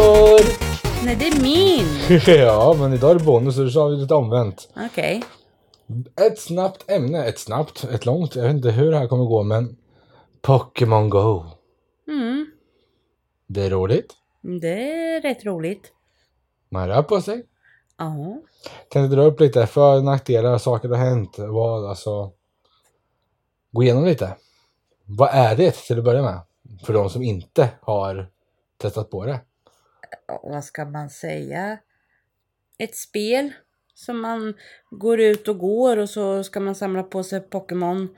Igor! Nej, det är min. ja, men idag är det bonus så då har vi lite omvänt. Okej. Ett snabbt ämne, ett snabbt, ett långt, jag vet inte hur det här kommer gå men Pokémon Go. Mm. Det är roligt. Det är rätt roligt. Man rör på sig. Ja. Tänkte dra upp lite för nackdelar, saker som har hänt, vad alltså. Gå igenom lite. Vad är det till att börja med? För de som inte har testat på det. Vad ska man säga? Ett spel som man går ut och går och så ska man samla på sig Pokémon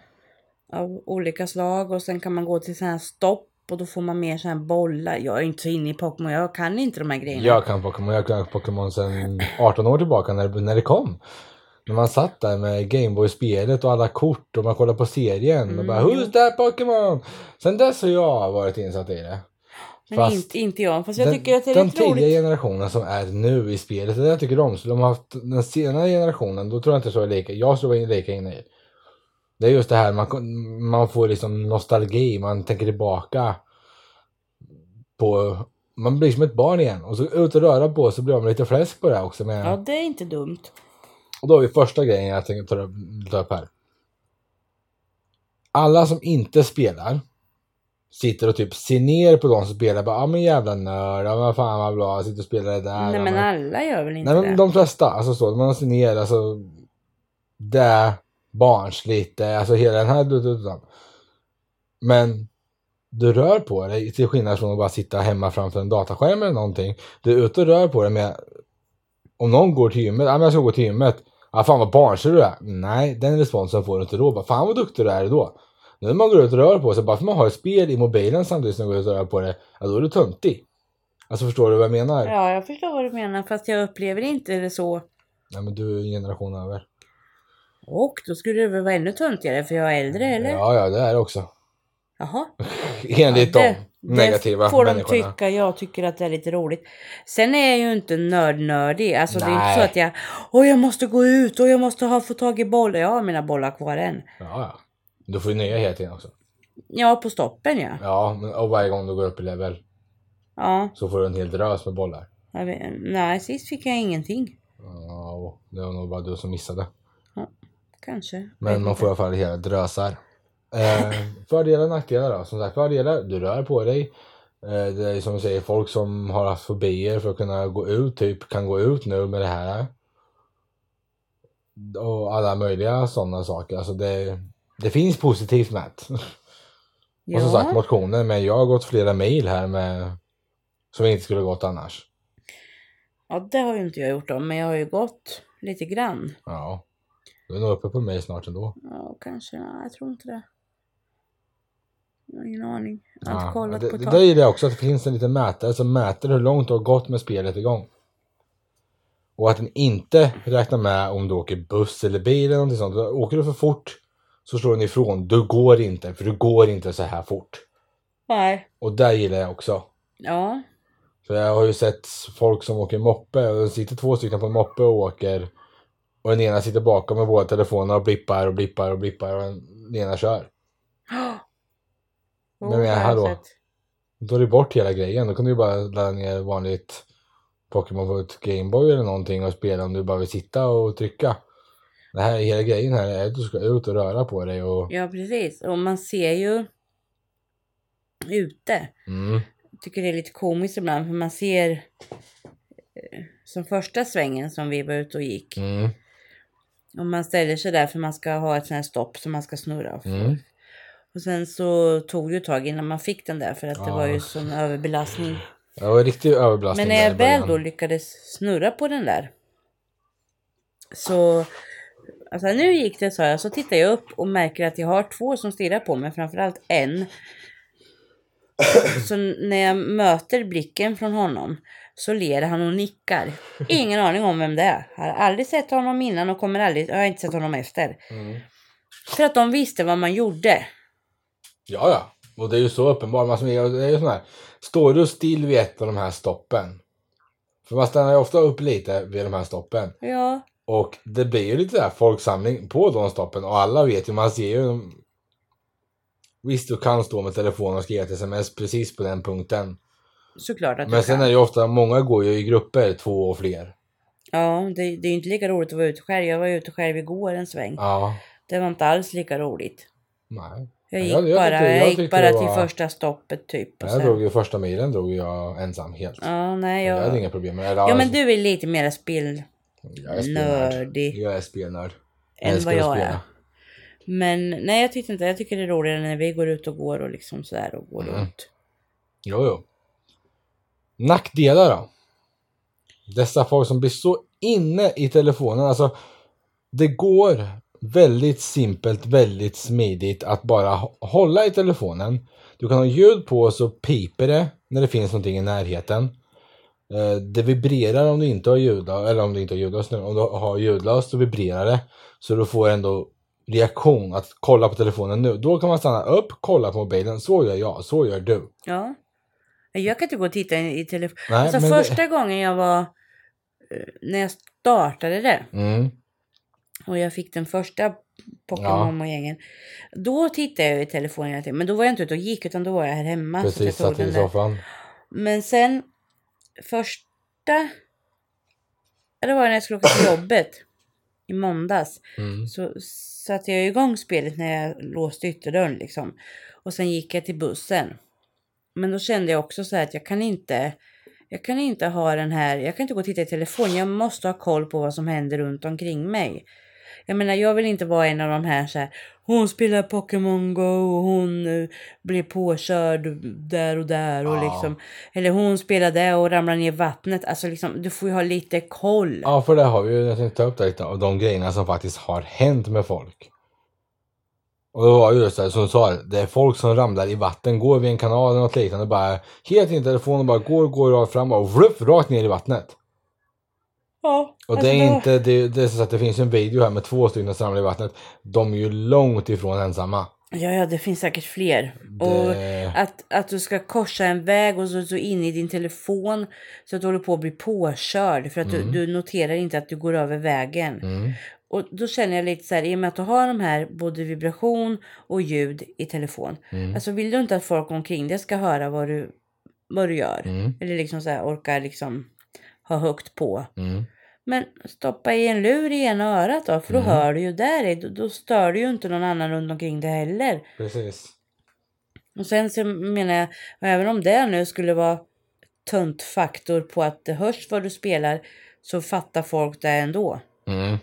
av olika slag och sen kan man gå till sådana här stopp och då får man mer sådana här bollar. Jag är inte så inne i Pokémon, jag kan inte de här grejerna. Jag kan Pokémon, jag kan Pokémon sedan 18 år tillbaka när när det kom. När man satt där med Gameboy-spelet och alla kort och man kollade på serien och bara Mm. Who's that Pokémon? Sen dess har jag varit insatt i det. Men fast inte, inte jag, fast jag den, tycker att det är den tidiga roligt. generationen som är nu i spelet, det är det jag tycker om. Så de har haft den senare generationen, då tror jag inte så är lika, jag tror jag är lika inne i. Det är just det här, man, man får liksom nostalgi, man tänker tillbaka på, man blir som ett barn igen. Och så ut och röra på så blir man lite fläsk på det också. Med, Ja, det är inte dumt. och då har vi första grejen jag tänker upp, ta upp här. Alla som inte spelar sitter och typ ser ner på de som spelar. Bara, ja men jävla nörd, ja men fan vad bra, sitter och spelar det där. Nej men men- alla gör väl inte Nej men det? de flesta, alltså så, man ser ner, alltså det är barnsligt, det är, alltså hela den här. Men du rör på dig till skillnad från att bara sitta hemma framför en dataskärm eller någonting. Du är ute och rör på dig med, om någon går till gymmet, ja men jag ska gå till gymmet, ja fan vad barnslig du är. Nej, den responsen får du inte då. Bara, fan vad duktig du är då. Nu när man går ut och rör på sig, bara för man har ett spel i mobilen samtidigt som man går ut och rör på det, ja då är du töntig. Alltså förstår du vad jag menar? Ja, jag förstår vad du menar, fast jag upplever inte det så. Nej men du är en generation över. Och då skulle det väl vara ännu töntigare för jag är äldre, eller? Ja, ja, det är det också. Jaha. Enligt det, de negativa det får de människorna. tycka. Jag tycker att det är lite roligt. Sen är jag ju inte nörd-nördig. Alltså det är inte Nej. så att jag, åh jag måste gå ut och jag måste ha, få tag i bollar. Jag har mina bollar kvar än. Ja, ja. Du får ju nya hela tiden också. Ja, på stoppen ja. Ja, men- och varje gång du går upp i level Ja, så får du en hel drös med bollar. jag vet, nej sist fick jag ingenting. Ja, det var nog bara du som missade. Kanske. Vet Men man får i alla fall hela drösar. Eh, fördelar och nackdelar då? Som sagt, fördelar, du rör på dig. Eh, det är som du säger, folk som har haft fobier för att kunna gå ut, typ kan gå ut nu med det här. Och alla möjliga sådana saker. Alltså det, det finns positivt med det. Ja. Och som sagt motioner, men jag har gått flera mejl här med som inte skulle gått annars. ja, det har ju inte jag gjort då, men jag har ju gått lite grann. Ja. Du är nog uppe på mig snart ändå. Ja, kanske. Nej, jag tror inte det. Jag har ingen aning. Jag har Ja, inte kollat det, på det där är det också, att det finns en liten mätare som mäter hur långt du har gått med spelet igång. Och att den inte räknar med om du åker buss eller bil eller någonting sånt. Åker du för fort så slår den ifrån. Du går inte, för du går inte så här fort. Nej. Och där gillar jag också. Ja. För jag har ju sett folk som åker moppe och det sitter två stycken på en moppe och åker. Och den ena sitter bakom med båda telefonerna och blippar och blippar och blippar och den ena kör. Oh, Men jag, det hallå. sett. Då är det bort hela grejen. Då kan du ju bara ladda ner vanligt Pokémon på ett Gameboy eller någonting och spela om du bara vill sitta och trycka. Det här, hela grejen här är att du ska ut och röra på dig och... Ja, precis. Och man ser ju ute. Mm, Jag tycker det är lite komiskt ibland för man ser eh, som första svängen som vi var ute och gick. mm, Och man ställer sig där för man ska ha ett sånt här stopp som man ska snurra. mm. Och sen så tog det ju ett tag innan man fick den där för att det Ja. var ju sån överbelastning. Det var en riktig överbelastning Men när jag väl då lyckades snurra på den där. Så. Alltså nu gick det sa jag. Så tittar jag upp och märker att jag har två som stirrar på mig. Framförallt en. Så när jag möter blicken från honom. Så ler han och nickar. Ingen aning om vem det är. Jag har aldrig sett honom innan och kommer aldrig. Jag har inte sett honom efter. Mm. För att de visste vad man gjorde. Ja, ja. Och det är ju så uppenbart. Man, det är ju sån här. Står du still vid ett av de här stoppen. För man stannar ju ofta upp lite vid de här stoppen. Ja. Och det blir ju lite där folksamling på de stoppen. Och alla vet ju, man ser ju. Visst, du kan stå med telefonen och skriva ett sms precis på den punkten. såklart att Men sen kan. är det ju ofta, många går ju i grupper, två och fler. Ja, det, det är ju inte lika roligt att vara ute själv. Jag var ute själv igår en sväng. Ja. Det var inte alls lika roligt. Nej. Jag Ja, gick jag- jag bara, tyckte- jag jag gick bara det till var- första stoppet typ. Och Jag sen... drog ju första milen drog jag ensam helt. Ja, nej Jag hade jag... inga problem med det. Ja men du är lite mer spel Jag nördig Jag är spelnörd. än vad jag är. Men nej jag tyckte inte, jag tycker det är roligare när vi går ut och går och liksom sådär och går Mm. runt. Jo, jo. Nackdelar då? Dessa folk som blir så inne i telefonen. Alltså, det går väldigt simpelt, väldigt smidigt att bara hå- hålla i telefonen. Du kan ha ljud på så piper det när det finns någonting i närheten. Eh, Det vibrerar om du inte har ljudlöst, eller om du inte har ljudlöst nu. Om du har ljudlöst så vibrerar det. Så du får ändå reaktion att kolla på telefonen nu. Då kan man stanna upp, kolla på mobilen. Så gör jag, så gör du. Ja. Jag kan inte gå och titta i, i telefon. Nej, Alltså men det- första gången jag var, eh, när jag startade det Mm. och jag fick den första Pokémon-gängen. Då tittade jag i telefonen hela tiden. Men då var jag inte ute och gick utan då var jag här hemma. Precis, satt i soffan. Men sen första... Eller var det när jag skulle åka till jobbet i måndags. Mm. Så satte jag igång spelet när jag låste ytterdörren liksom. Och sen gick jag till bussen. Men då kände jag också så här att jag kan inte... Jag kan inte ha den här... Jag kan inte gå och titta i telefon. Jag måste ha koll på vad som händer runt omkring mig. Jag menar, jag vill inte vara en av de här så här. Hon spelar Pokémon Go och hon uh, blir påkörd där och där och Ja. liksom. Eller hon spelar där och ramlar ner i vattnet. Alltså liksom, du får ju ha lite koll. Ja, för det har vi ju, jag tänkte ta upp det lite, av de grejerna som faktiskt har hänt med folk. Och det var ju just det som du sa, det är folk som ramlar i vatten, går vid en kanal eller något liknande, bara helt in i telefonen, bara går, går rakt fram och vruff, rakt ner i vattnet. Ja, Och alltså det är inte, det, det är så att det finns en video här med två stycken som ramlar i vattnet. De är ju långt ifrån ensamma. Ja, ja, det finns säkert fler. Och Det, att, att du ska korsa en väg och så, så in i din telefon så att du håller på att bli påkörd för att Mm. du, du noterar inte att du går över vägen. mm, Och då känner jag lite så här, i och med att du har de här både vibration och ljud i telefon. mm, Alltså vill du inte att folk omkring dig ska höra vad du, vad du gör? mm, Eller liksom så här orkar liksom ha högt på. mm. Men stoppa i en lur i ena örat då, för då Mm. hör du ju där i. Då, då stör du ju inte någon annan runt omkring dig heller. Precis. Och sen så menar jag, även om det nu skulle vara tunt faktor på att det hörs vad du spelar så fattar folk det ändå. Mm.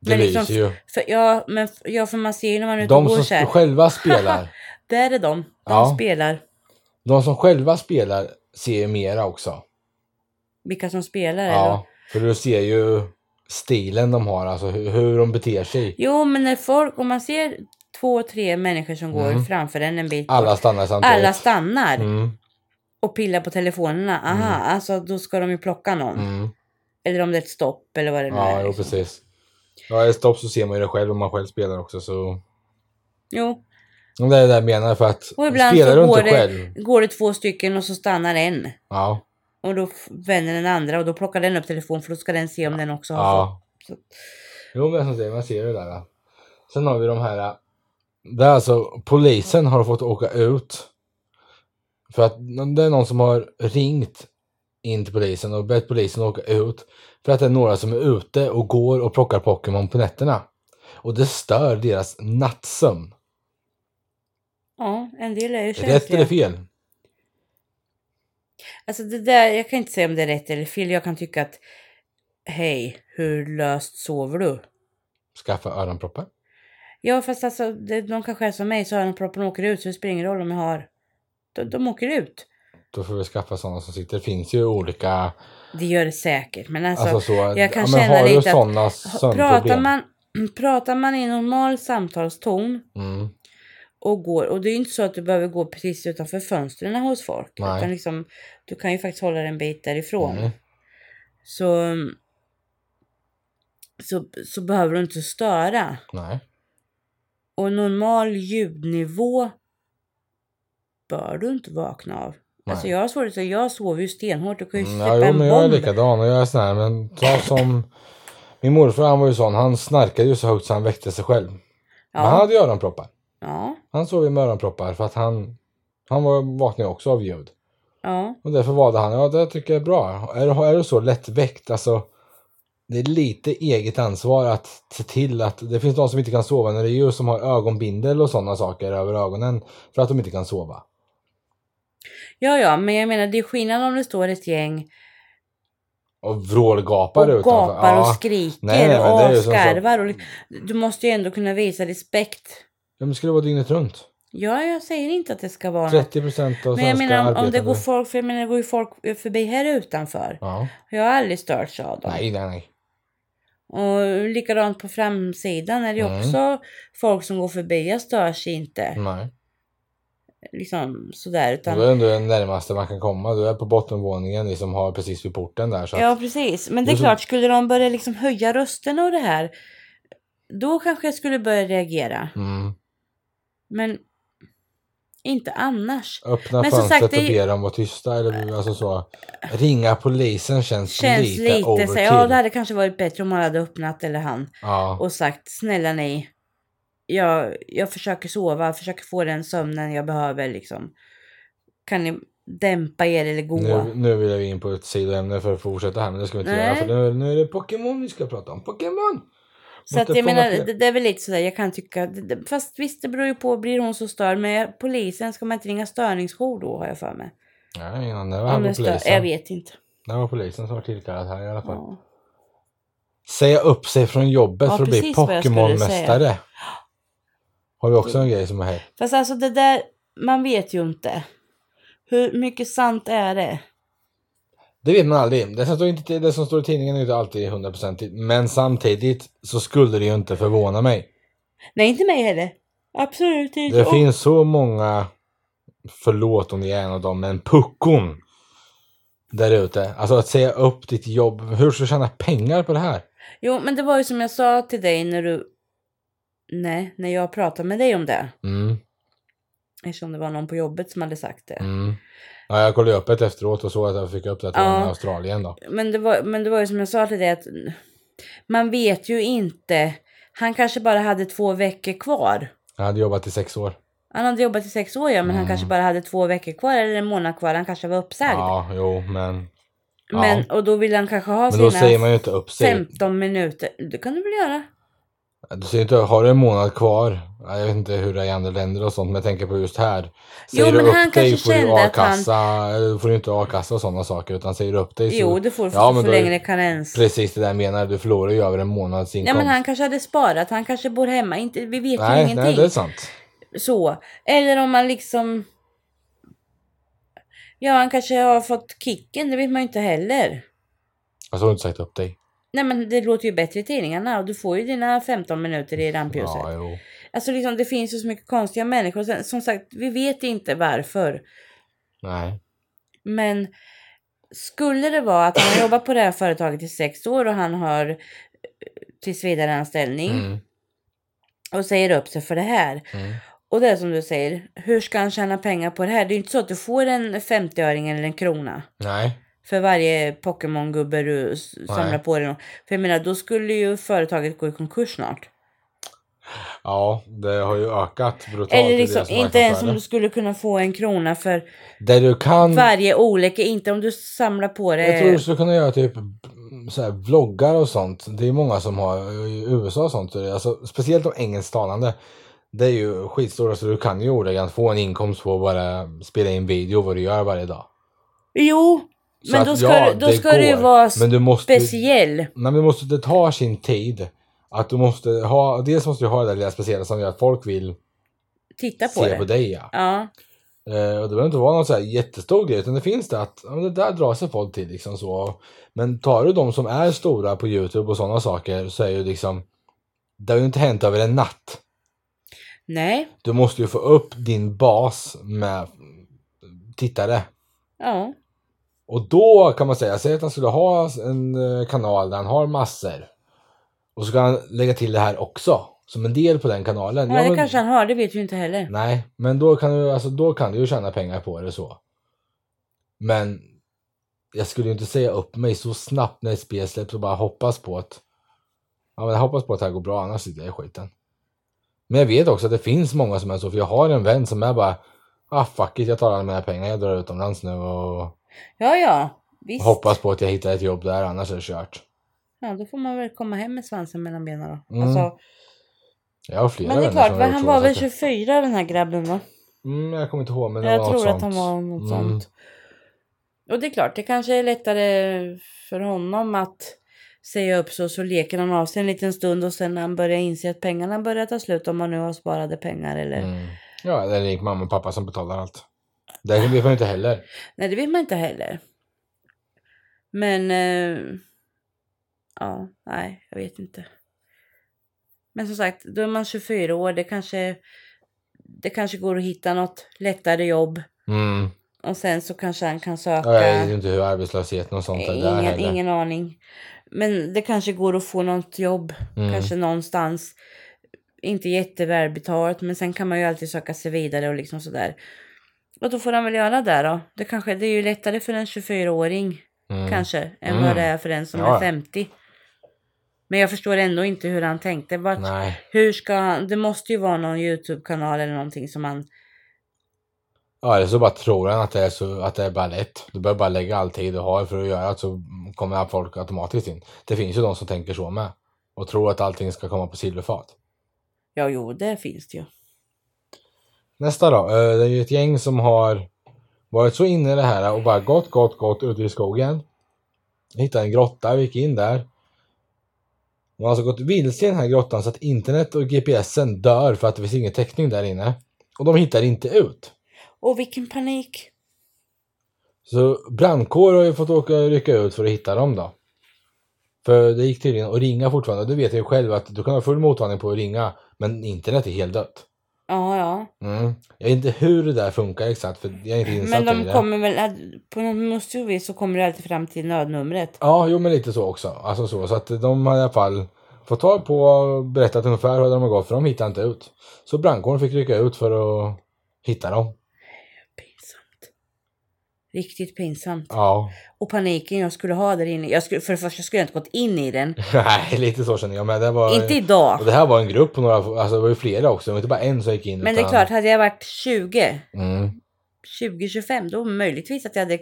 Det Men liksom- ju. För, ja, men ja, för man ser ju när man är ute och De går som så här. själva spelar. Där är de. De Ja. spelar. De som själva spelar ser ju mera också. Vilka som spelar eller? Ja, för du ser ju stilen de har, alltså hur, hur de beter sig. Jo, men när folk, om man ser två, tre människor som går Mm. framför en en bit. Alla stannar samtidigt. alla stannar Mm, och pillar på telefonerna. Aha, Mm. alltså då ska de ju plocka någon. mm. Eller om det är ett stopp eller vad det nu Ja, är. jo, liksom. precis. Ja, i stopp så ser man ju det själv om man själv spelar också så. Jo, Det är det jag menar för att Och ibland spelar så du går inte det- själv. går det två stycken och så stannar en. Ja, Och då vänder den andra och då plockar den upp telefonen för då ska den se om den också har ja. fått. Så- Jo, men som säger, man ser det där. Sen har vi de här. Det är alltså polisen har fått åka ut. För att det är någon som har ringt in till polisen och bett polisen åka ut. För att det är några som är ute och går och plockar Pokémon på nätterna. Och det stör deras nattsömn. Ja, en del är ju känsliga. Rätt eller fel? Alltså det där, jag kan inte säga om det är rätt eller fel. Jag kan tycka att hej, hur löst sover du? Skaffa öronproppar. Ja, fast alltså det, de kanske är som mig så öronproppen åker ut så det spelar ingen roll om jag har. De, de åker ut. Då får vi skaffa sådana som sitter. Det finns ju olika. Det gör det säkert. Men alltså, Alltså, så. jag kan ja, men känna lite att- pratar man, pratar man i normal samtalston Mm, och går. Och det är inte så att du behöver gå precis utanför fönstren hos folk. Nej. Utan liksom, du kan ju faktiskt hålla dig en bit därifrån. mm, Så, så, så behöver du inte störa. nej. Och normal ljudnivå bör du inte vakna av. Nej. Alltså jag har svårt att jag sover ju stenhårt. Du kan ju Mm, släppa ja, jo, en men jag är bomb. likadan och jag är sån här, men ta som min morfar han var ju sån, han snarkade ju så högt så han väckte sig själv. Men han Ja, hade ju öronproppar. Ja, Han sov ju med öronproppar för att han, han var, vaknade också av ljud. Ja. Och därför valde han, ja det tycker jag är bra. Är, är du så lättväckt, alltså. Det är lite eget ansvar att se till att det finns de som inte kan sova när det är djur som har ögonbindel och sådana saker över ögonen för att de inte kan sova. ja, ja, men jag menar det är skillnad om det står ett gäng Och vrålgapar och utanför. gapar och Ja. skriker Nej, nej, och som asgarvar. Och, du måste ju ändå kunna visa respekt. Ja, men det vara dygnet runt? Ja, jag säger inte att det ska vara något. 30 procent av Men jag svenska menar om, om det arbetande. går folk, för jag menar det går ju folk förbi här utanför. Ja. Jag har aldrig störts av dem. Nej, nej, nej. Och likadant på framsidan är det ju Mm. också folk som går förbi. Jag störs inte. nej. Liksom sådär. Utan, Då är ändå det närmaste man kan komma. Du är på bottenvåningen, ni som har precis vid porten där. Så att, Ja, precis. Men det är klart, skulle de börja liksom höja rösten och det här, då kanske jag skulle börja reagera. mm, Men inte annars. öppna Men fönstret sagt, det- och be dem vara tysta. Eller alltså så. Ringa polisen känns, Känns lite, lite, så, overkill. ja det hade kanske varit bättre om man hade öppnat eller han ja. och sagt snälla nej. Jag, jag försöker sova, försöker få den sömnen jag behöver liksom. Kan ni dämpa er eller gå? Nu, nu vill jag in på ett sidoämne för att fortsätta här, men det ska vi inte Nej. göra. För nu, nu är det Pokémon vi ska prata om. Pokémon! Så att jag menar, det, det är väl lite sådär, jag kan tycka, det, det, fast visst det beror ju på, blir hon så störd, men polisen, ska man inte ringa störningsjour då har jag för mig? Nej, innan det var stör, polisen. jag vet inte. Det var polisen som var tillkallad här i alla fall. Ja. Säga upp sig från jobbet Ja, för att bli Pokémon-mästare. Har vi också en grej som är här. Fast alltså det där, man vet ju inte. Hur mycket sant är det? Det vet man aldrig. Det som står, inte, det som står i tidningen är inte alltid 100% Men samtidigt så skulle det ju inte förvåna mig. Nej, inte mig heller. Absolut inte. Det Och- finns så många, förlåt om ni är en av dem, men puckon där ute. Alltså att säga upp ditt jobb. Hur ska du tjäna pengar på det här? Jo, men det var ju som jag sa till dig när du... Nej, när jag pratade med dig om det. Mm, Eftersom det var någon på jobbet som hade sagt det. mm. Ja, jag kollade upp det efteråt och såg att jag fick upp det till Ja. Australien då. Men, det var, men det var ju som jag sa till dig att man vet ju inte. Han kanske bara hade två veckor kvar. Jag hade jobbat i sex år. Han hade jobbat i sex år ja, men han Mm. kanske bara hade två veckor kvar eller en månad kvar. Han kanske var uppsagd. Ja, jo, men... ja. Men, och då vill han kanske ha Men sina då säger man ju inte upp sig. 15 minuter. Det kan du väl göra? Du säger inte, har du en månad kvar? Ja, Jag vet inte hur det är i andra länder och sånt, men jag tänker på just här. Jo, Säger men du upp han dig får du att han- a-kassa, eller får du inte a-kassa och sådana saker, utan säger du upp dig så... Jo, det får du Ja, ja, men längre karens. Precis det där jag menar, du förlorar ju över en månads Ja, inkomst. men han kanske hade sparat. Han kanske bor hemma. Inte, vi vet ju nej, ingenting. nej, det är sant. Så. Eller om man liksom... Ja, han kanske har fått kicken. Det vet man ju inte heller. Alltså har du inte sagt upp dig? Nej, men det låter ju bättre i tidningarna. Och du får ju dina 15 minuter i rampljuset. Ja, jo. Alltså liksom, det finns ju så mycket konstiga människor. Sen, som sagt, vi vet inte varför. Nej. Men skulle det vara att han har jobbat på det här företaget i sex år och han har eh, tillsvidareanställning Mm, och säger upp sig för det här. mm. Och det är som du säger, hur ska han tjäna pengar på det här? Det är ju inte så att du får en 50-öring eller en krona Nej. För varje Pokémon-gubbe du samlar Nej. på dig. För jag menar, då skulle ju företaget gå i konkurs snart. Ja, det har ju ökat brutalt. Eller liksom, inte ens om du skulle kunna få en krona för Det du kan... varje olika, inte om du samlar på det. Jag tror du skulle kunna göra typ så här, vloggar och sånt. Det är många som har i USA och sånt. Alltså, speciellt de engelsktalande. Det är ju skitstora så du kan ju ordagrant få en inkomst på att bara spela in video vad du gör varje dag. Jo, Så men att, då ska, ja, du, då det ska ju går. vara Men du måste, speciell. nej, men du måste, det tar sin tid. Att du måste ha, dels måste du ha det där lilla speciella som gör att folk vill Titta på se det. på dig. Ja. Ja. Eh, och det behöver inte vara någon så här jättestor grej utan det finns det att ja, det där drar sig folk till liksom så. Men tar du de som är stora på Youtube och sådana saker så är ju liksom det har ju inte hänt över en natt. Nej. Du måste ju få upp din bas med tittare. Ja. Och då kan man säga, säg att han skulle ha en eh, kanal där han har massor. Och så ska han lägga till det här också. Som en del på den kanalen. Ja, Ja, det men- kanske han har, det vet vi inte heller. Nej, men då kan du, alltså, då kan du ju tjäna pengar på det så. Men jag skulle ju inte säga upp mig så snabbt när ett spel släpps och bara hoppas på att ja, men jag hoppas på att det här går bra, annars sitter jag i skiten. Men jag vet också att det finns många som är så, för jag har en vän som är bara ah fuck it, jag tar alla mina pengar, jag drar utomlands nu och Ja, ja. Visst. hoppas på att jag hittar ett jobb där, annars är det kört. Ja, då får man väl komma hem med svansen mellan benen då. Mm. Alltså, Jag har flera men det är klart, han var väl att- 24 den här grabben va? Mm, jag kommer inte ihåg, men det Jag var tror något att han sånt. var något Mm. sånt. Och det är klart, det kanske är lättare för honom att säga upp så, så leker han av sig en liten stund och sen när han börjar inse att pengarna börjar ta slut om man nu har sparade pengar eller... Mm. Ja, det är rik mamma och pappa som betalar allt. Det vet man inte heller. Nej, det vet man inte heller. Men... Eh, ja, nej, jag vet inte. Men som sagt, då är man 24 år. Det kanske, det kanske går att hitta något lättare jobb. Mm. Och sen så kanske han kan söka... Jag vet inte hur arbetslösheten och sånt är där ingen, heller. ingen aning. Men det kanske går att få något jobb. Mm. Kanske någonstans. Inte jättevälbetalt. Men sen kan man ju alltid söka sig vidare och liksom sådär. Och då får han väl göra det då. Det, kanske, det är ju lättare för en 24-åring Mm. kanske. Än Mm. vad det är för en som Ja. är 50. Men jag förstår ändå inte hur han tänkte. Vart, hur ska han, det måste ju vara någon YouTube-kanal eller någonting som han... Ja, eller så bara tror han att det är, så, att det är bara lätt. Du behöver bara lägga all tid du har för att göra det så kommer folk automatiskt in. Det finns ju de som tänker så med. Och tror att allting ska komma på silverfat. Ja, jo, det finns det ju. Nästa då. eh, Det är ju ett gäng som har varit så inne i det här och bara gått, gått, gått ute i skogen. Hittade en grotta, vi gick in där. De har alltså gått vilse i den här grottan så att internet och GPSen dör för att det finns ingen täckning där inne. Och de hittar inte ut. Och vilken panik. Så brandkår har ju fått åka rycka ut för att hitta dem då. För det gick tydligen att ringa fortfarande. Du vet ju själv att du kan ha full mottagning på att ringa. Men internet är helt dött. Ja, ja. Mm. Jag vet inte hur det där funkar exakt för jag är inte insatt Men i de det. kommer väl, att- på något vis så kommer det alltid fram till nödnumret. Ja, jo men lite så också. Alltså så. Så att de har i alla fall fått tag på och berättat ungefär hur de har gått för de hittade inte ut. Så brandkåren fick rycka ut för att hitta dem. Riktigt pinsamt. Ja. Och paniken jag skulle ha där inne. Jag skulle, för det första skulle jag inte gått in i den. Nej, lite så känner jag. Men det var... Inte idag. Och det här var en grupp på några, alltså det var ju flera också. Det var inte bara en som gick in. Men det är utan- klart, hade jag varit 20, Mm. 20-25 då möjligtvis att jag hade...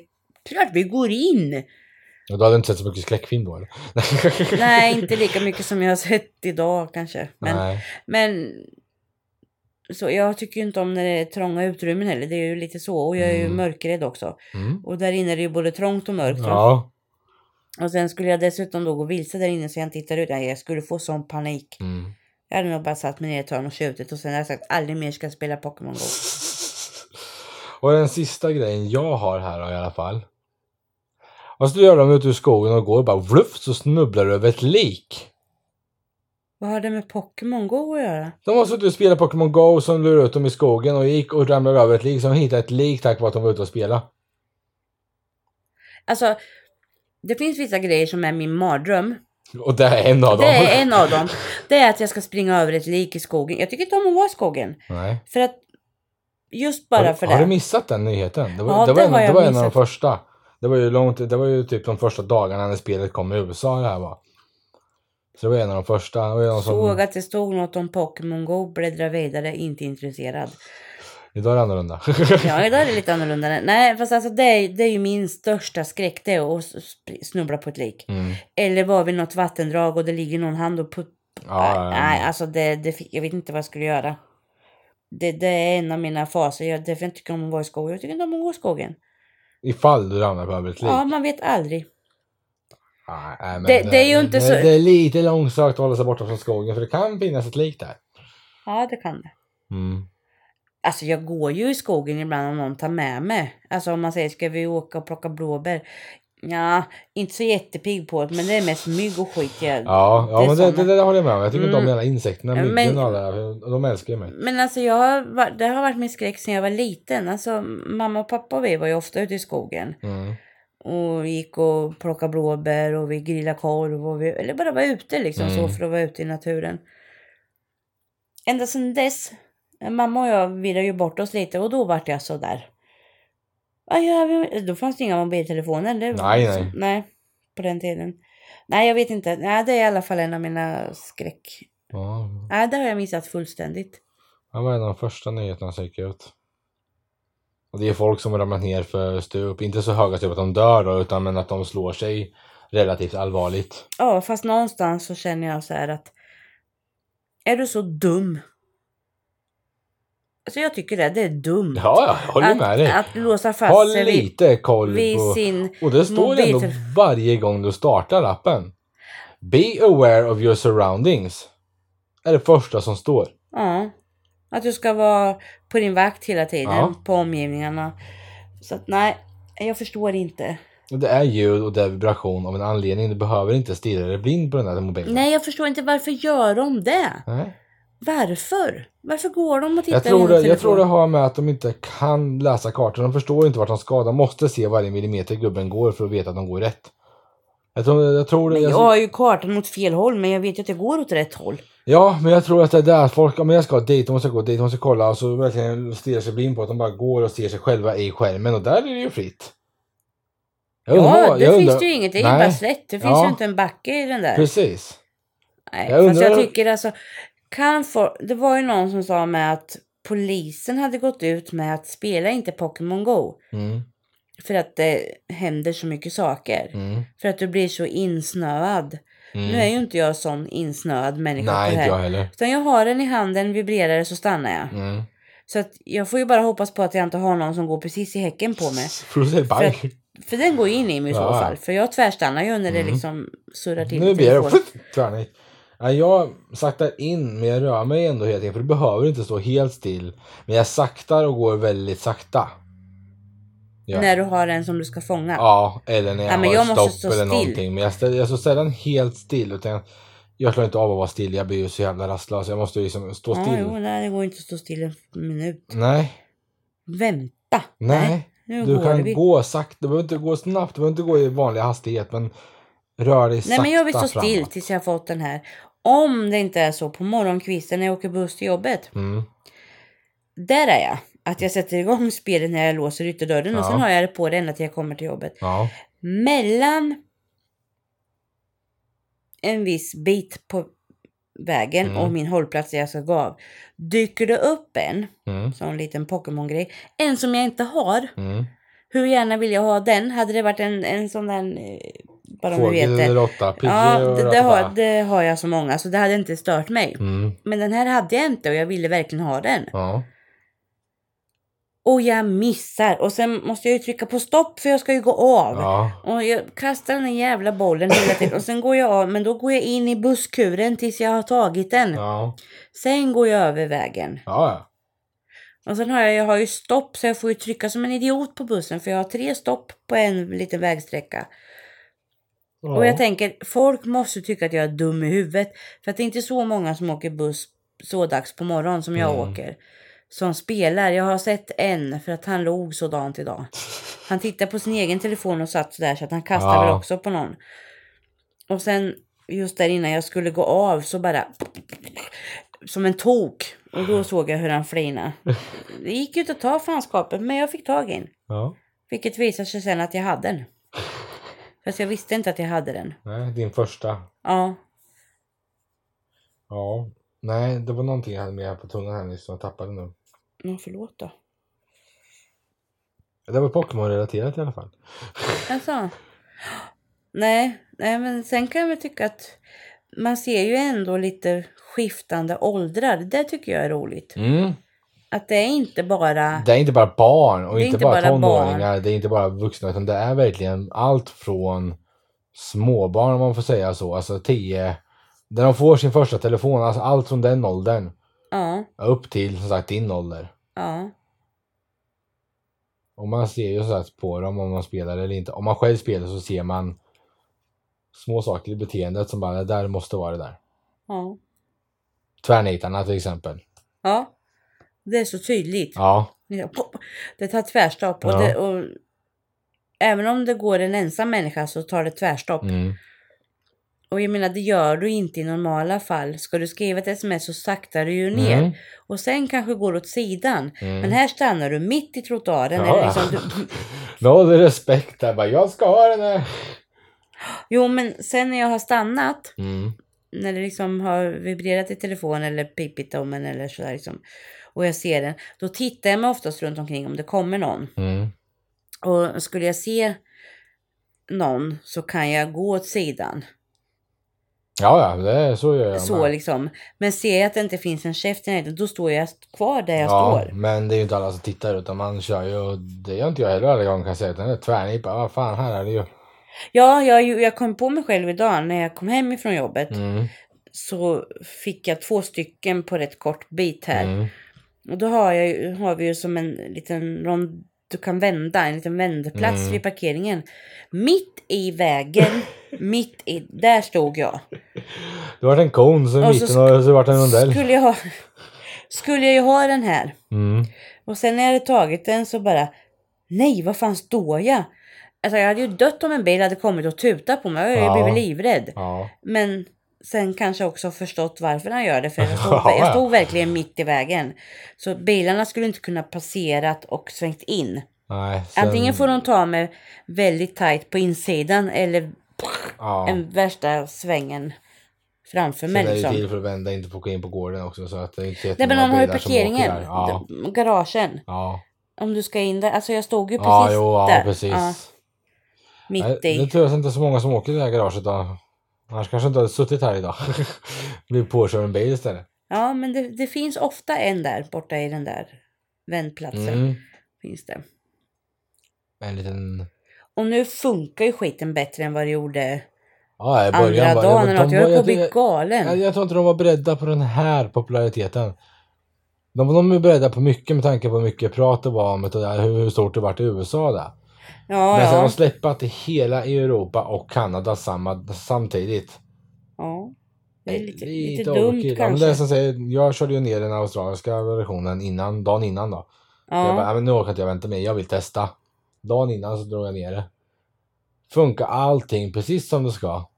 Klart vi går in! Och du hade inte sett så mycket skräckfilm då eller? Nej, inte lika mycket som jag har sett idag kanske. Men, Nej. men så jag tycker inte om när det är trånga utrymmen heller. Det är ju lite så. Och jag är ju Mm. mörkrädd också. Mm. Och där inne är det ju både trångt och mörkt. Ja. Och sen skulle jag dessutom då gå vilse där inne så jag inte hittar ut. Nej, Jag skulle få sån panik. Mm. Jag hade nog bara satt mig ner ett hörn och tjutit och sen hade jag sagt aldrig mer ska jag spela Pokémon Go. Och den sista grejen jag har här då, i alla fall. Vad skulle du göra om du är ute i skogen och går och bara vluff så snubblar du över ett lik? Vad har det med Pokémon Go att göra? De har suttit och spelat Pokémon Go som lurade ut dem i skogen och gick och ramlade över ett lik som hittade ett lik tack vare att de var ute och spelade. Alltså, det finns vissa grejer som är min mardröm. Och det är en av dem. Det är en av dem. Det är att jag ska springa över ett lik i skogen. Jag tycker inte om att vara i skogen. Nej. För att, just bara har, för har du det. missat den nyheten? Det var, Ja, det var, det en, har det var en av de första. Det var ju långt, det var ju typ de första dagarna när spelet kom i USA det här var. Så det var en av de första. Var en av de Såg som, att det stod något om Pokémon Go, bläddra vidare, inte intresserad. idag är det annorlunda. Ja, idag är det lite annorlunda. Nej, fast alltså det är, det är ju min största skräck, det är att snubbla på ett lik. Mm. Eller vara vid något vattendrag och det ligger någon hand och putt... Ja, ja, ja. Nej, alltså det, det, jag vet inte vad jag skulle göra. Det, det är en av mina faser. Jag därför jag inte tycker om att vara i skogen. Jag tycker inte om att gå i skogen. Ifall du ramlar på över ett lik. Ja, man vet aldrig. Nej, men Det- det är ju inte det, så- Det är lite långsökt att hålla sig borta från skogen för det kan finnas ett lik där. Ja, det kan det. Mm. Alltså jag går ju i skogen ibland om någon tar med mig. Alltså om man säger ska vi åka och plocka blåbär. Ja, inte så jättepigg på det men det är mest mygg och skit. Jag, Ja, ja det men det, det, det håller jag med om. Jag tycker inte om Mm. de insekterna, myggen och alla det. De älskar ju mig. Men alltså jag har, det har varit min skräck sedan jag var liten. Alltså mamma och pappa och vi var ju ofta ute i skogen. Mm. Och gick och plockade blåbär och vi grillade korv och vi, eller bara var ute liksom så Mm. för att vara ute i naturen. Ända sedan dess, mamma och jag virrade ju bort oss lite och då vart jag så där. Vad gör vi? Då fanns det inga mobiltelefoner. eller? Nej, nej. Nej, på den tiden. Nej, jag vet inte. Nej, det är i alla fall en av mina skräck. Ja, Nej, det har jag missat fullständigt. det var en av de första nyheterna som gick ut. Och det är folk som ramlat ner för stup. Inte så höga stup att de dör då, utan men att de slår sig relativt allvarligt. Ja, fast någonstans så känner jag så här att är du så dum? Alltså jag tycker det, det är dumt. Ja, ja, jag håller att, med dig. att låsa Ha fast sig vid, lite koll vid på... sin... Och det står mobil- ändå varje gång du startar appen. Be aware of your surroundings. Är det första som står. Ja. Att du ska vara på din vakt hela tiden, Ja. på omgivningarna. Så att nej, jag förstår inte. Det är ljud och det är vibration av en anledning. Du behöver inte stirra dig blind på den där mobilen. Nej, jag förstår inte varför gör de det? Nej. Varför? Varför går de och tittar Jag, tror det, jag tror det har med att de inte kan läsa kartan. De förstår inte vart de ska. De måste se varje millimeter gubben går för att veta att de går rätt. Jag tror, jag tror det. Men Jag, jag har ju kartan mot fel håll, men jag vet ju att det går åt rätt håll. Ja, men jag tror att det är där folk, men jag ska dit, de måste gå dit, de måste kolla och så verkligen stirrar sig blind på att de bara går och ser sig själva i skärmen och där är det ju fritt. Jag undrar Ja, det jag finns undrar- det ju inget. Det är ju bara slätt. Det finns Ja. ju inte en backe i den där. Precis. Nej, Jag fast jag tycker alltså, kan få, det var ju någon som sa med att polisen hade gått ut med att spela inte Pokémon Go. Mm, För att det händer så mycket saker. mm, För att du blir så insnöad. Mm. Nu är ju inte jag sån insnöad människa Nej, på det inte jag här. heller. Utan jag har den i handen, vibrerar det så stannar jag. Mm. Så att jag får ju bara hoppas på att jag inte har någon som går precis i häcken på mig. Säga bye? För- För den går ju in i mig i så fall. För jag tvärstannar ju när det Mm. liksom surrar till Nu blir det tvärnit. Ja, jag saktar in men jag rör mig ändå hela tiden för du behöver inte stå helt still. Men jag saktar och går väldigt sakta. Ja. När du har en som du ska fånga. Ja, eller när jag Ja, men har jag måste stopp stå eller still. någonting. Men jag, ställer, jag står sällan helt still. Utan jag, jag klarar inte av att vara still. Jag blir ju så jävla rastlös. Jag måste ju liksom stå Ja, still. jo, nej, det går inte att stå still en minut. Nej, Vänta. nej. nu Du kan vi. gå sakta. Du behöver inte gå snabbt. Du behöver inte gå i vanlig hastighet. Men rör dig sakta Nej, men jag vill stå still framåt. tills jag har fått den här. Om det inte är så på morgonkvisten när jag åker buss till jobbet. Mm. Där är jag. Att jag sätter igång spelet när jag låser ytterdörren och Ja. sen har jag det på det ända till jag kommer till jobbet. Ja. Mellan en viss bit på vägen Mm. och min hållplats där jag ska gå av. Dyker det upp en Mm. sån liten Pokémon-grej. En som jag inte har. Mm. Hur gärna vill jag ha den? Hade det varit en, en sån där... eh, Bara vet Fågel det. eller råtta. Ja, och det, det, har, det har jag så många så det hade inte stört mig. Mm. Men den här hade jag inte och jag ville verkligen ha den. Ja. Och jag missar och sen måste jag ju trycka på stopp för jag ska ju gå av. Ja. Och jag kastar den här jävla bollen hela tiden och sen går jag av men då går jag in i busskuren tills jag har tagit den. Ja. Sen går jag över vägen. Ja. Och sen har jag, jag har ju stopp så jag får ju trycka som en idiot på bussen för jag har tre stopp på en liten vägsträcka. ja. Och jag tänker, folk måste tycka att jag är dum i huvudet. För att det är inte så många som åker buss så dags på morgonen som jag Mm. åker. Som spelar. Jag har sett en för att han låg sådant idag. Han tittade på sin egen telefon och satt sådär så att han kastade Ja. väl också på någon. Och sen just där innan jag skulle gå av så bara som en tok. Och då såg jag hur han flinade. Det gick ju inte att ta fanskapet men jag fick tag i en. ja. Vilket visade sig sen att jag hade den. Fast jag visste inte att jag hade den. Nej, din första. Ja, Ja. Nej, det var någonting jag hade med här på tungan här nyss som jag tappade nu. men förlåt då. Det var Pokémon-relaterat i alla fall. Alltså. Nej, nej, men sen kan jag väl tycka att man ser ju ändå lite skiftande åldrar. Det tycker jag är roligt. Mm. Att det är inte bara... Det är inte bara barn och inte, inte bara, bara tonåringar. Det är inte bara vuxna utan det är verkligen allt från småbarn om man får säga så. Alltså 10. När de får sin första telefon. Alltså allt från den åldern. Ja, Upp till som sagt din ålder. ja, Och man ser ju så sagt på dem om man spelar eller inte. Om man själv spelar så ser man små saker i beteendet som bara det där måste vara det där. ja. Tvärnitarna till exempel. Ja. Det är så tydligt. Ja. Det tar tvärstopp. Och, Ja. det, och även om det går en ensam människa så tar det tvärstopp. Mm. Och jag menar, det gör du inte i normala fall. Ska du skriva ett sms så saktar du ju ner. Mm. Och sen kanske går åt sidan. Mm. Men här stannar du mitt i trottoaren. Ja. Liksom, du, Noll respekt där bara. Jag ska ha den här. jo, men sen när jag har stannat Mm. när det liksom har vibrerat i telefon eller pipit om en eller sådär liksom. Och jag ser den. Då tittar jag mig oftast runt omkring om det kommer någon. Mm. Och skulle jag se någon så kan jag gå åt sidan. Ja, ja, det så gör jag Så med. liksom. Men ser jag att det inte finns en käft i närheten, då står jag kvar där jag Ja, står. men det är ju inte alla som tittar utan man kör ju och det gör inte jag heller alla gånger kan jag säga utan det är tvärnipa. Vad fan, här är det ju. Ja, jag, jag kom på mig själv idag när jag kom hem ifrån jobbet. Mm. Så fick jag två stycken på rätt kort bit här. Mm. Och då har, jag, har vi ju som en liten rond du kan vända, en liten vändplats Mm. vid parkeringen. Mitt i vägen, mitt i, där stod jag. Det var en kon så i mitten och så vart det en rondell. Skulle jag, ha, skulle jag ju ha den här. Mm. Och sen när jag hade tagit den så bara, nej vad fan står jag? Alltså jag hade ju dött om en bil hade kommit och tutat på mig. Jag hade Ja. blivit livrädd. Ja. Men sen kanske också förstått varför han gör det. För jag stod, Ja. jag stod verkligen mitt i vägen. Så bilarna skulle inte kunna passerat och svängt in. Nej. Sen, Antingen får de ta mig väldigt tajt på insidan eller ja. en värsta svängen framför Sen mig. är det ju Liksom. till för att vända, inte få gå in på gården också så att det är inte Nej men de har ju parkeringen. Ja. garagen. Ja. Om du ska in där. Alltså jag stod ju precis Ja, jo, ja, där. precis. Ja, mitt Nej, Det är i. tur att det inte är så många som åker i det här garaget då. Annars kanske inte hade suttit här idag. Blivit påkörd en bil istället. Ja men det, det finns ofta en där borta i den där vändplatsen. Mm. Finns det. En liten... Och nu funkar ju skiten bättre än vad det gjorde Ja, i andra början var dagen. de Jag var- höll på att bli galen. Jag, jag tror inte de var beredda på den här populariteten. De, de är beredda på mycket med tanke på hur mycket prat det var om det där, hur, hur stort det vart i USA där. Ja, Men sen ja. att släppa till hela Europa och Kanada samma, samtidigt. ja. Det är lite, Det lite, overkill. dumt Ja, men kanske. Det är som säger, jag körde ju ner den australiska versionen innan, dagen innan då. Så jag bara, ja. "Ja, men nu orkar inte jag vänta mer, jag vill testa. Dagen innan så drog jag ner det. Funkar allting precis som det ska.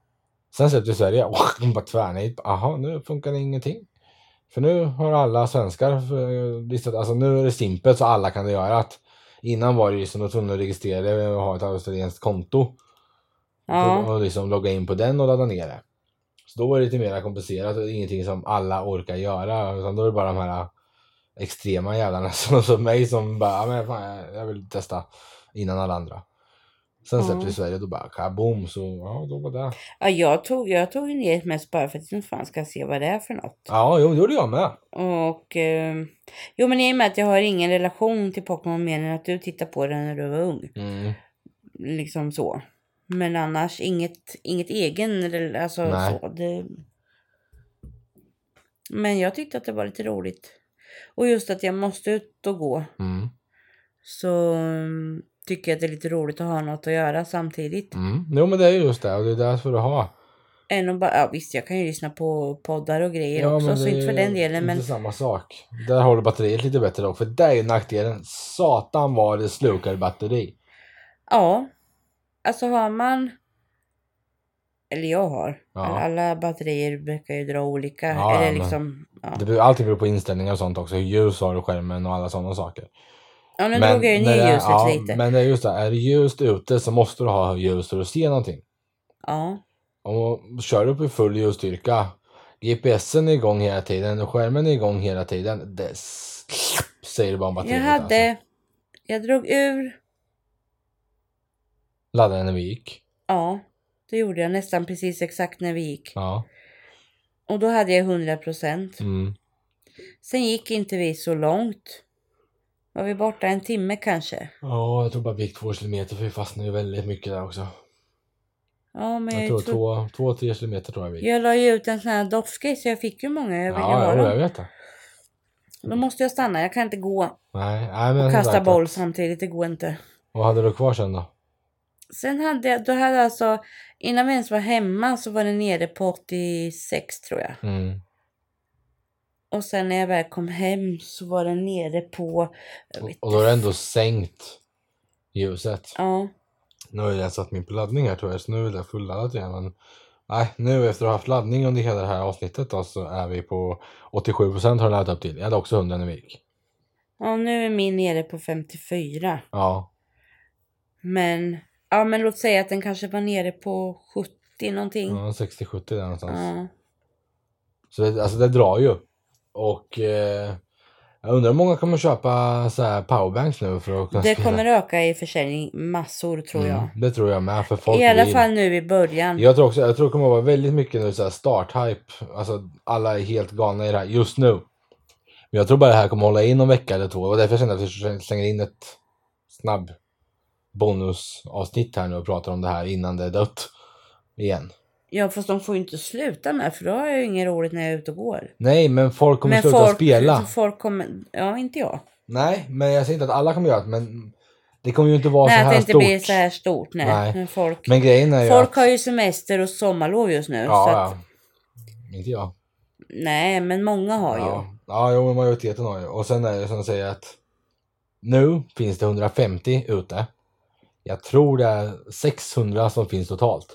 Sen släppte Sverige, de bara tvärnit. Jaha, nu funkar det ingenting. För nu har alla svenskar eh, listat, alltså nu är det simpelt så alla kan det göra. Att innan var det ju som att tvungen att registrera det och ha ett australienskt konto. ja. Och liksom logga in på den och ladda ner det. Så då var det lite mer komplicerat och ingenting som alla orkar göra. Utan då är det bara de här extrema jävlarna som, som mig som bara, "Ja, men fan, jag vill testa innan alla andra. Sen släppte vi Sverige och då bara kaboom så ja, då var det. ja jag, tog, jag tog ner mest bara för att jag fan ska se vad det är för något. Ja, jo, det gjorde jag med. Och eh, jo men i och med att jag har ingen relation till Pokémon mer än att du tittade på den när du var ung. Mm. Liksom så. Men annars inget, inget egen alltså Nej. så. Det... Men jag tyckte att det var lite roligt. Och just att jag måste ut och gå. Mm. Så mm, tycker att det är lite roligt att ha något att göra samtidigt. Mm. Jo men det är ju just det och det är därför du ha. Än att bara, ja visst jag kan ju lyssna på poddar och grejer också. Så det inte för är den delen. Men samma sak. Där håller batteriet lite bättre dock för där är ju nackdelen. Satan vad det slukar batteri. ja. Alltså har man. Eller jag har. Ja. Alla batterier brukar ju dra olika. Ja, eller liksom. Ja. Det beror, allting beror på inställningar och sånt också. Hur ljus har du skärmen och alla sådana saker. Ja, nu drog jag ner ljuset ja, lite. Men det är just det, är det ljust ute så måste du ha ljus för att se någonting. Ja. Och kör du på full ljusstyrka, GPSen är igång hela tiden och skärmen är igång hela tiden. Det säger det bara om Jag batteriet hade. alltså. Jag drog ur. Laddade när vi gick. Ja. Det gjorde jag nästan precis exakt när vi gick. Ja. Och då hade jag 100 procent. Mm. Sen gick inte vi så långt. Var vi borta en timme kanske? Ja, jag tror bara vi gick två kilometer för vi fastnade ju väldigt mycket där också. Ja, men Jag jag, tror tror, två, två, tre kilometer tror jag vi gick. jag la ju ut en sån här doftgrej så jag fick ju många. Jag ville Ja, ha ja jag vet det. Då måste jag stanna. Jag kan inte gå Nej, nej men och kasta boll samtidigt. Det går inte. Vad hade du kvar sen då? Sen hade jag, då hade alltså, innan vi ens var hemma så var det nere på 86 tror jag. Mm. Och sen när jag väl kom hem så var den nere på, jag Och, då har du ändå sänkt ljuset. Ja, Nu har jag satt min på laddning här tror jag, så nu är det fulladdat igen. Men nej, nu efter att ha haft laddning under hela det här avsnittet då, så är vi på 87% har den laddat upp till. Jag hade också 100 när vi gick. ja nu är min nere på 54. Ja, Men, ja men låt säga att den kanske var nere på 70 någonting. ja 60-70 där någonstans. Ja. Så det, alltså det drar ju. Och eh, jag undrar hur många kommer köpa så här powerbanks nu för att kunna Det spela. kommer öka i försäljning massor tror jag. Mm, det tror jag med. För folk I alla vill. fall nu i början. Jag tror också, jag tror det kommer att vara väldigt mycket nu så här starthype. Alltså alla är helt galna i det här just nu. Men jag tror bara det här kommer hålla in någon vecka eller två. Och därför jag att vi slänger in ett snabb bonusavsnitt här nu och pratar om det här innan det är dött. Igen. Ja fast de får ju inte sluta med för då har jag ju inget roligt när jag är ute och går. Nej, men folk kommer Men sluta folk, spela. folk kommer, ja inte jag. Nej, men jag säger inte att alla kommer göra det, men det kommer ju inte vara nej så att här det inte stort. blir så här stort. Nej. Nej. Men folk, Men grejen är ju folk att... har ju semester och sommarlov just nu. ja, så att, ja. Inte jag. Nej men många har ju. Ja, ja jo, majoriteten har ju. Och sen är det som att säga att nu finns det 150 ute. Jag tror det är 600 som finns totalt.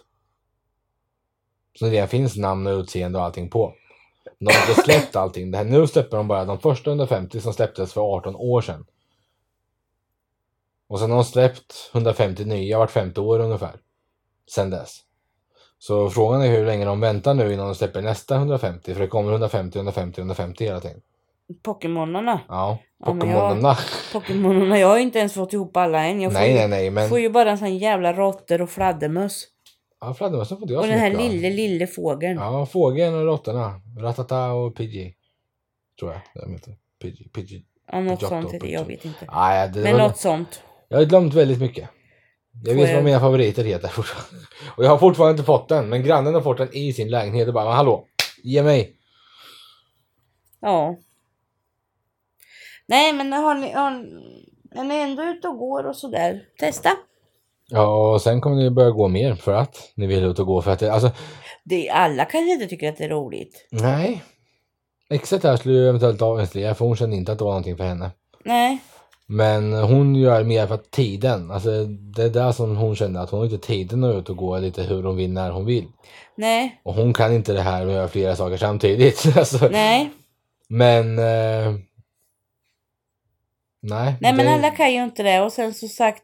Så det finns namn och utseende och allting på. De har inte släppt allting. Det här, nu släpper de bara de första 150 som släpptes för 18 år sedan. Och sen har de släppt 150 nya vart femte år ungefär. Sen dess. Så frågan är hur länge de väntar nu innan de släpper nästa 150. För det kommer 150, 150, 150 hela tiden. Pokémonerna. Ja, Ja, men jag- Pokémonerna. Pokémonerna, jag har inte ens fått ihop alla än. Jag får, nej, nej, men... får ju bara en sån jävla råttor och fladdermöss. Ja, fladdermössen får inte jag Och så den här mycket av. lille, lille fågeln. Ja, fågeln och råttorna. Ratata och Pidgey. Tror jag de heter. Pidgey. Pidgey. Ja, något Jotto, sånt det. Jag vet inte. Nej, det Men var... något sånt. Jag har glömt väldigt mycket. Jag Får vet jag- vad mina favoriter heter fortfarande. Och jag har fortfarande inte fått den. Men grannen har fått den i sin lägenhet och bara, men hallå, ge mig. Ja. Nej, men har ni, har, är ni ändå ute och går och sådär? Testa. Ja, och sen kommer ni börja gå mer för att ni vill ut och gå för att det, alltså, Det, alla kanske inte tycker att det är roligt. nej. Exet här skulle ju eventuellt avinstallera för hon kände inte att det var någonting för henne. Nej. Men hon gör mer för tiden. Alltså det är där som hon kände att hon har inte tiden att ut och gå lite hur hon vill när hon vill. Nej. Och hon kan inte det här med att göra flera saker samtidigt. alltså, Nej. Men... Eh, nej. Nej, men det- alla kan ju inte det. Och sen så sagt,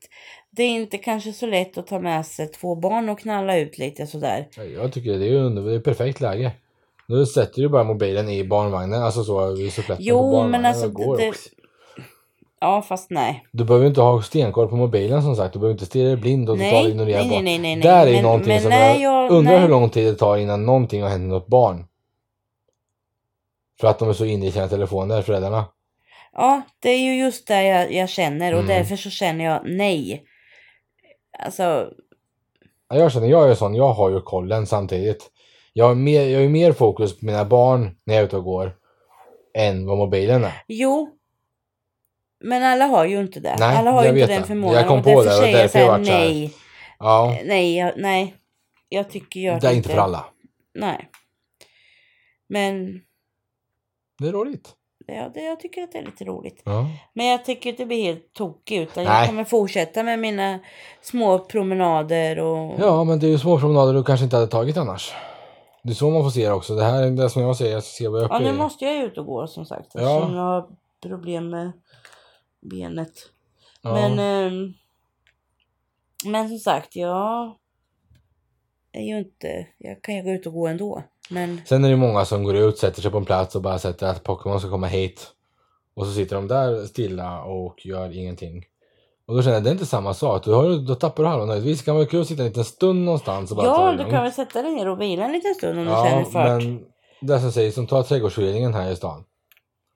det är inte kanske så lätt att ta med sig två barn och knalla ut lite sådär. Jag tycker det är under, det är perfekt läge. Nu sätter du bara mobilen i barnvagnen, alltså så vid suppletten Jo, på barnvagnen men alltså går det- också. Ja, fast nej. Du behöver inte ha stenkoll på mobilen som sagt. Du behöver inte stirra dig blind och Nej, totalt ignorera nej, nej, barn. nej, nej, nej. Där är Men- någonting men som nej, jag, jag- undrar nej. hur lång tid det tar innan någonting har hänt med något barn. För att de är så inne i sina telefoner, föräldrarna. Ja, det är ju just det jag, jag känner och Mm. därför så känner jag nej. Alltså, Ja, Jag känner, jag är sån, jag har ju kollen samtidigt. Jag har mer, jag har ju mer fokus på mina barn när jag är ute och går. Än vad mobilen är. jo. Men alla har ju inte det. Nej, alla har ju inte den förmågan. Jag kom och på därför det, och därför jag vart nej. Ja, Nej, nej. Jag tycker jag det är inte för alla. Nej. Men Det är roligt. Ja, det, jag tycker att det är lite roligt. Ja. Men jag tycker inte bli helt tokig utan Nej. jag kommer fortsätta med mina små promenader och... ja, men det är ju små promenader du kanske inte hade tagit annars. Det är så man får se det också. Det här är det som jag säger, jag ska se vad jag Ja, nu måste jag ut och gå som sagt. Ja. Eftersom jag har problem med benet. Ja. Men, ehm, men som sagt, jag är ju inte... Jag kan ju gå ut och gå ändå. Men Sen är det många som går ut, sätter sig på en plats och bara sätter att Pokémon ska komma hit. Och så sitter de där stilla och gör ingenting. Och då känner jag, det är inte samma sak. Du har, ju- då tappar du halva nöjet. Visst kan det vara kul att sitta en liten stund någonstans och bara ja, du kan väl sätta dig ner och vila en liten stund om du Ja, känner för det. men det som sägs, som tar trädgårdsföreningen här i stan.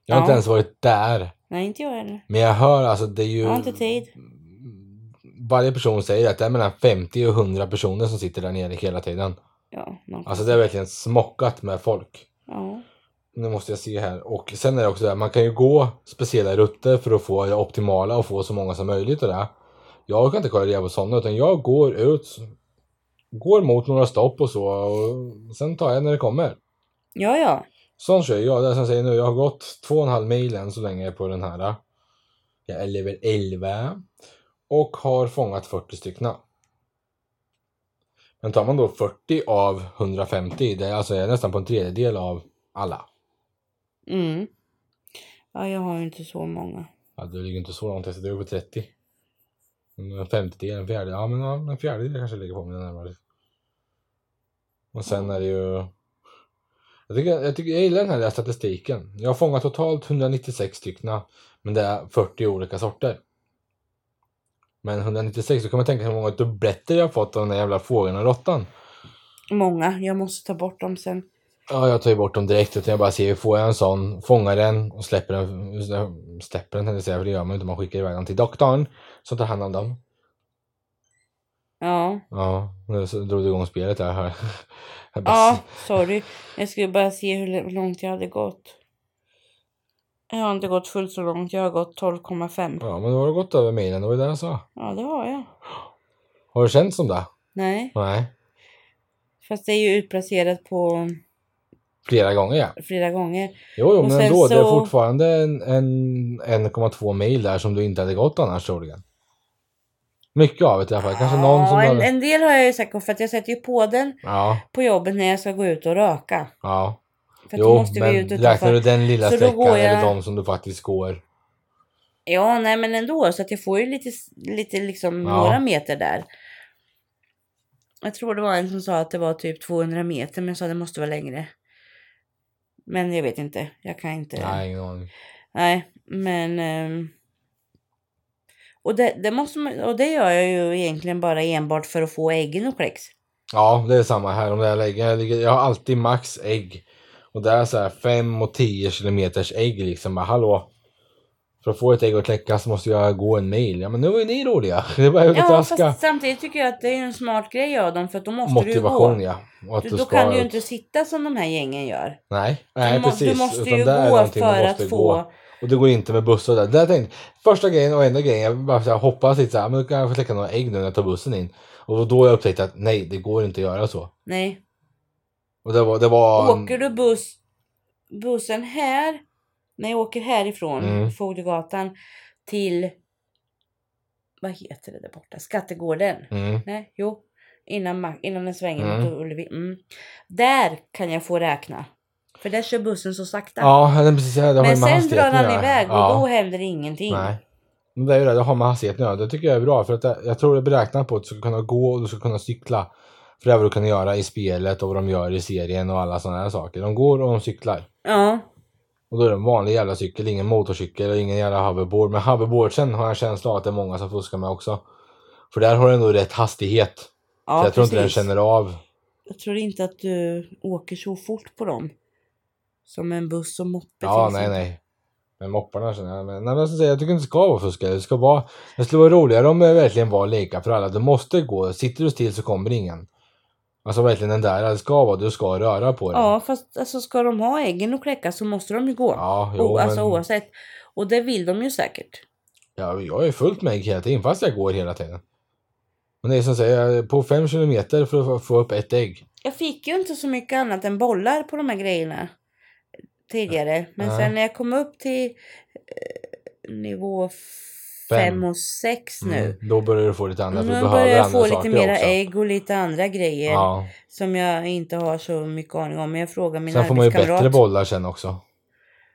Jag har Ja. inte ens varit där. Nej, inte jag heller. Men jag hör alltså, det är ju... Jag har inte tid. Varje person säger att det är mellan 50 och 100 personer som sitter där nere hela tiden. Ja, något. Alltså det är verkligen smockat med folk. ja. Nu måste jag se här. Och sen är det också det här, man kan ju gå speciella rutter för att få det optimala och få så många som möjligt och det. Jag kan inte kolla reda på sådana utan jag går ut, går mot några stopp och så och sen tar jag när det kommer. ja, ja. Sånt kör jag. Det är som jag säger nu, jag har gått två och en halv mil än så länge på den här. Jag är level 11 och har fångat 40 stycken. Men tar man då 40 av 150, det är alltså nästan på en tredjedel av alla. Mm. Ja, jag har ju inte så många. Ja, du ligger inte så långt efter, du är på 30. En femtedel, en fjärdedel, ja men ja, en fjärdedel kanske ligger på mig närmare. Och sen är det ju... Jag Jag, tycker, jag, tycker, jag gillar den här statistiken. Jag har fångat totalt 196 stycken. Men det är 40 olika sorter. Men 196, då kan man tänka sig hur många dubbletter jag har fått av den där jävla fågeln och råttan. Många. Jag måste ta bort dem sen. Ja, jag tar ju bort dem direkt. Utan jag bara ser, får jag en sån, fångar den och släpper den. Släpper den, tänkte jag för det gör man inte. Man skickar iväg den till doktorn som tar hand om dem. Ja. Ja, nu drog du igång spelet där. här. Ja, sorry. Jag skulle bara se hur långt jag hade gått. Jag har inte gått fullt så långt. Jag har gått 12,5. Ja, men då har du gått över milen. Det var ju det jag sa. Ja, det har jag. Har du känt som det? Nej, Nej. fast det är ju utplacerat på Flera gånger ja. flera gånger. Jo, jo Och men sen ändå. Det är så- fortfarande en, en 1,2 mil där som du inte hade gått annars troligen. Mycket av det i alla fall. Kanske någon som ja, en, hade... en del har jag ju säkert för att jag sätter ju på den Ja, på jobbet när jag ska gå ut och röka. ja. För då Jo, måste men vi ut räknar du den lilla Så sträckan jag- eller de som du faktiskt går? Ja, nej men ändå. Så att jag får ju lite, lite liksom Ja. några meter där. Jag tror det var en som sa att det var typ 200 meter, men jag sa att det måste vara längre. Men jag vet inte. Jag kan inte. Nej, ingen aning. Nej, men... ehm, och, det, det måste man, och det gör jag ju egentligen bara enbart för att få äggen och kläcks. Ja, det är samma här. Om jag, lägger, jag, ligger, jag har alltid max ägg. Och det är så här 5 och 10 kilometers ägg liksom. Bara, hallå. För att få ett ägg att kläcka så måste jag gå en mil. Ja men nu var ju ni roliga. Det var ju Ja, fast samtidigt tycker jag att det är en smart grej av dem för att då måste Motivation du ju gå. ja. Och att Du, du då ska kan du ju inte sitta som de här gängen gör. Nej, nej du, precis. du måste Utan ju gå du för att gå. få... Och det går inte med buss och det. Där tänkte, första grejen och enda grejen, jag bara så här, hoppas lite så här, men då kan jag få släcka några ägg nu när jag tar bussen in. Och då har jag upptäckt att nej, det går inte att göra så. Nej. Och det var, det var... Åker du buss, bussen här, när jag åker härifrån Mm. Fogdegatan till, vad heter det där borta, Skattegården? Mm. Nej, jo, innan, innan den svänger Mm. mot Ullevi. Mm. Där kan jag få räkna. För där kör bussen så sakta. Ja, det precis. Det har Men sen drar han iväg och Ja. då händer ingenting. Nej. Men det är ju det, det har med hastigheten att göra. Det tycker jag är bra. För att det, jag tror det är beräknat på att du ska kunna gå och du ska kunna cykla. För det vad du kan göra i spelet och vad de gör i serien och alla sådana här saker. De går och de cyklar. Ja, Och då är det en vanlig jävla cykel, ingen motorcykel och ingen jävla hoverboard. Men hoverboardsen har jag en känsla av att det är många som fuskar med också. För där har den nog rätt hastighet. ja så jag tror inte den precis. känner av. Jag tror inte att du åker så fort på dem. Som en buss och moppe Ja, nej, nej. Men mopparna känner jag. Men, nej, men jag, säga, jag tycker inte det ska vara fuskare. Det ska vara... Det skulle vara roligare om det verkligen var lika för alla. Du måste gå. Sitter du still så kommer ingen. Alltså verkligen den där, det ska vara, du ska röra på dig. Ja, fast alltså, ska de ha äggen och kläcka så måste de ju gå. Ja, jo, o, alltså men, oavsett. Och det vill de ju säkert. ja, jag är fullt med ägg hela tiden fast jag går hela tiden. Men det är som säger, på fem kilometer för att få- upp ett ägg. Jag fick ju inte så mycket annat än bollar på de här grejerna tidigare. Men Nej. sen när jag kom upp till eh, nivå Fem. 5 och 6 nu. Mm, då börjar du få lite andra, Nu du behöver jag andra få lite mera också. ägg och lite andra grejer. Ja, Som jag inte har så mycket aning om. Men jag frågar min sen får man ju bättre bollar sen också.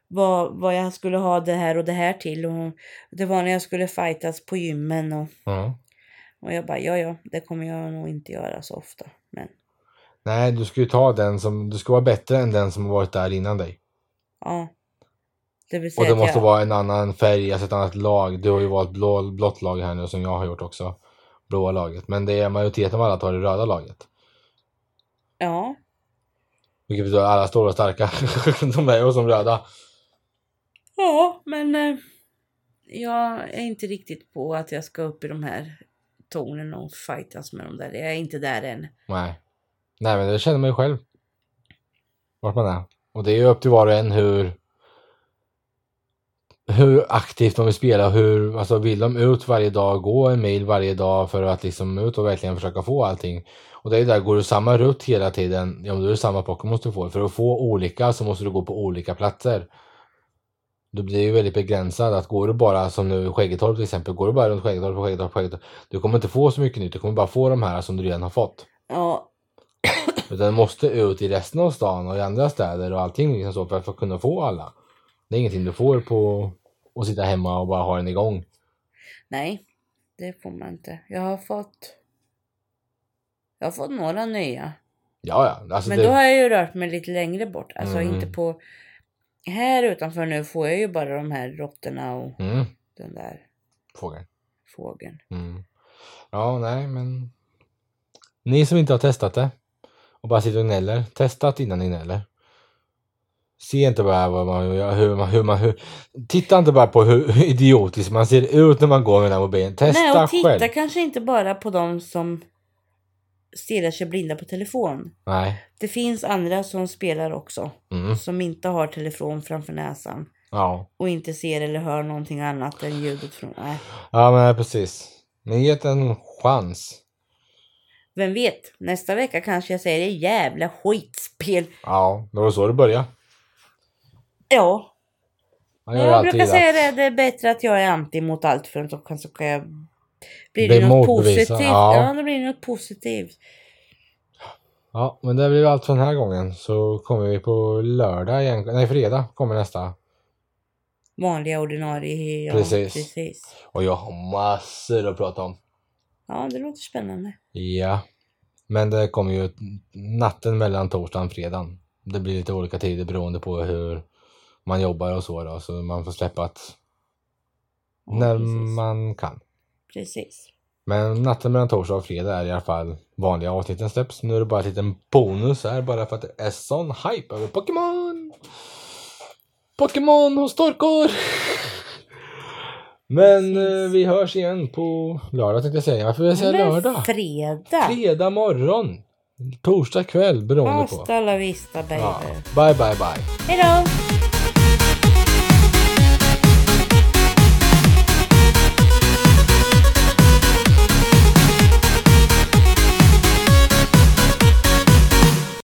vad, vad jag skulle ha det här och det här till. Och det var när jag skulle fightas på gymmen. Och, Ja. och jag bara, ja ja, det kommer jag nog inte göra så ofta. Men Nej, du ska ju ta den som, du ska vara bättre än den som varit där innan dig. ja. Det vill Och säga det att måste jag, vara en annan färg, alltså ett annat lag. Du har ju valt blå, blått lag här nu som jag har gjort också. Blåa laget. Men det är majoriteten av alla tar det röda laget. Ja, Vilket betyder att alla stora och starka. De är ju som röda. ja, men eh, jag är inte riktigt på att jag ska upp i de här tornen och fightas med dem där. Jag är inte där än. Nej. Nej men det känner man ju själv. Vart man är. Och det är ju upp till var och en hur hur aktivt de vill spela, hur, alltså vill de ut varje dag, gå en mil varje dag för att liksom ut och verkligen försöka få allting. Och det är där, går du samma rutt hela tiden, ja men då är det samma Pokémon du får. För att få olika så måste du gå på olika platser. Då blir ju väldigt begränsad att går du bara som nu i Skäggetorp till exempel, går du bara runt Skäggetorp, Skäggetorp, Skäggetorp, du kommer inte få så mycket nytt, du kommer bara få de här som du redan har fått. Ja, Utan du måste ut i resten av stan och i andra städer och allting liksom så för att kunna få alla. Det är ingenting du får på att sitta hemma och bara ha den igång. nej, det får man inte. Jag har fått. Jag har fått några nya. Ja, ja. Alltså Men det, då har jag ju rört mig lite längre bort. Alltså Mm. inte på... Här utanför nu får jag ju bara de här råttorna och Mm, den där fågeln. fågeln. Mm. Ja, nej, men... Ni som inte har testat det och bara sitter och gnäller, testat innan ni gnäller. Se inte bara vad man, hur man, hur man, hur, titta inte bara på hur, hur idiotisk man ser ut när man går med den här mobilen. Testa Nej, och titta själv. kanske inte bara på de som stirrar sig blinda på telefon. Nej. Det finns andra som spelar också. Mm. Som inte har telefon framför näsan. Ja. Och inte ser eller hör någonting annat än ljudet från... Nej. ja, men precis. Men ge en chans. Vem vet, nästa vecka kanske jag säger det jävla skitspel. Ja, det var så det började. Ja, jag, brukar säga det. Det är bättre att jag är anti mot allt för att då kan, så kan jag... Blir Bli det något positivt? ja. Ja. då blir det något positivt. Ja, men det blir allt för den här gången. Så kommer vi på lördag igen. Nej, fredag kommer nästa. Vanliga ordinarie. Ja, Precis. precis. Och jag har massor att prata om. Ja, det låter spännande. Ja. Men det kommer ju natten mellan torsdagen och fredagen. Det blir lite olika tider beroende på hur man jobbar och så då. Så man får släppa att när precis. man kan. Precis. Men natten mellan torsdag och fredag är i alla fall vanliga avsnitten släpps. Nu är det bara en liten bonus här bara för att det är sån hype över Pokémon! Pokémon hos Torkor! Men eh, vi hörs igen på lördag tänkte jag säga. Varför vill jag säga Men lördag? Fredag. Fredag morgon. Torsdag kväll beroende på. Hasta la vista baby. Ja. Bye bye bye. Hejdå!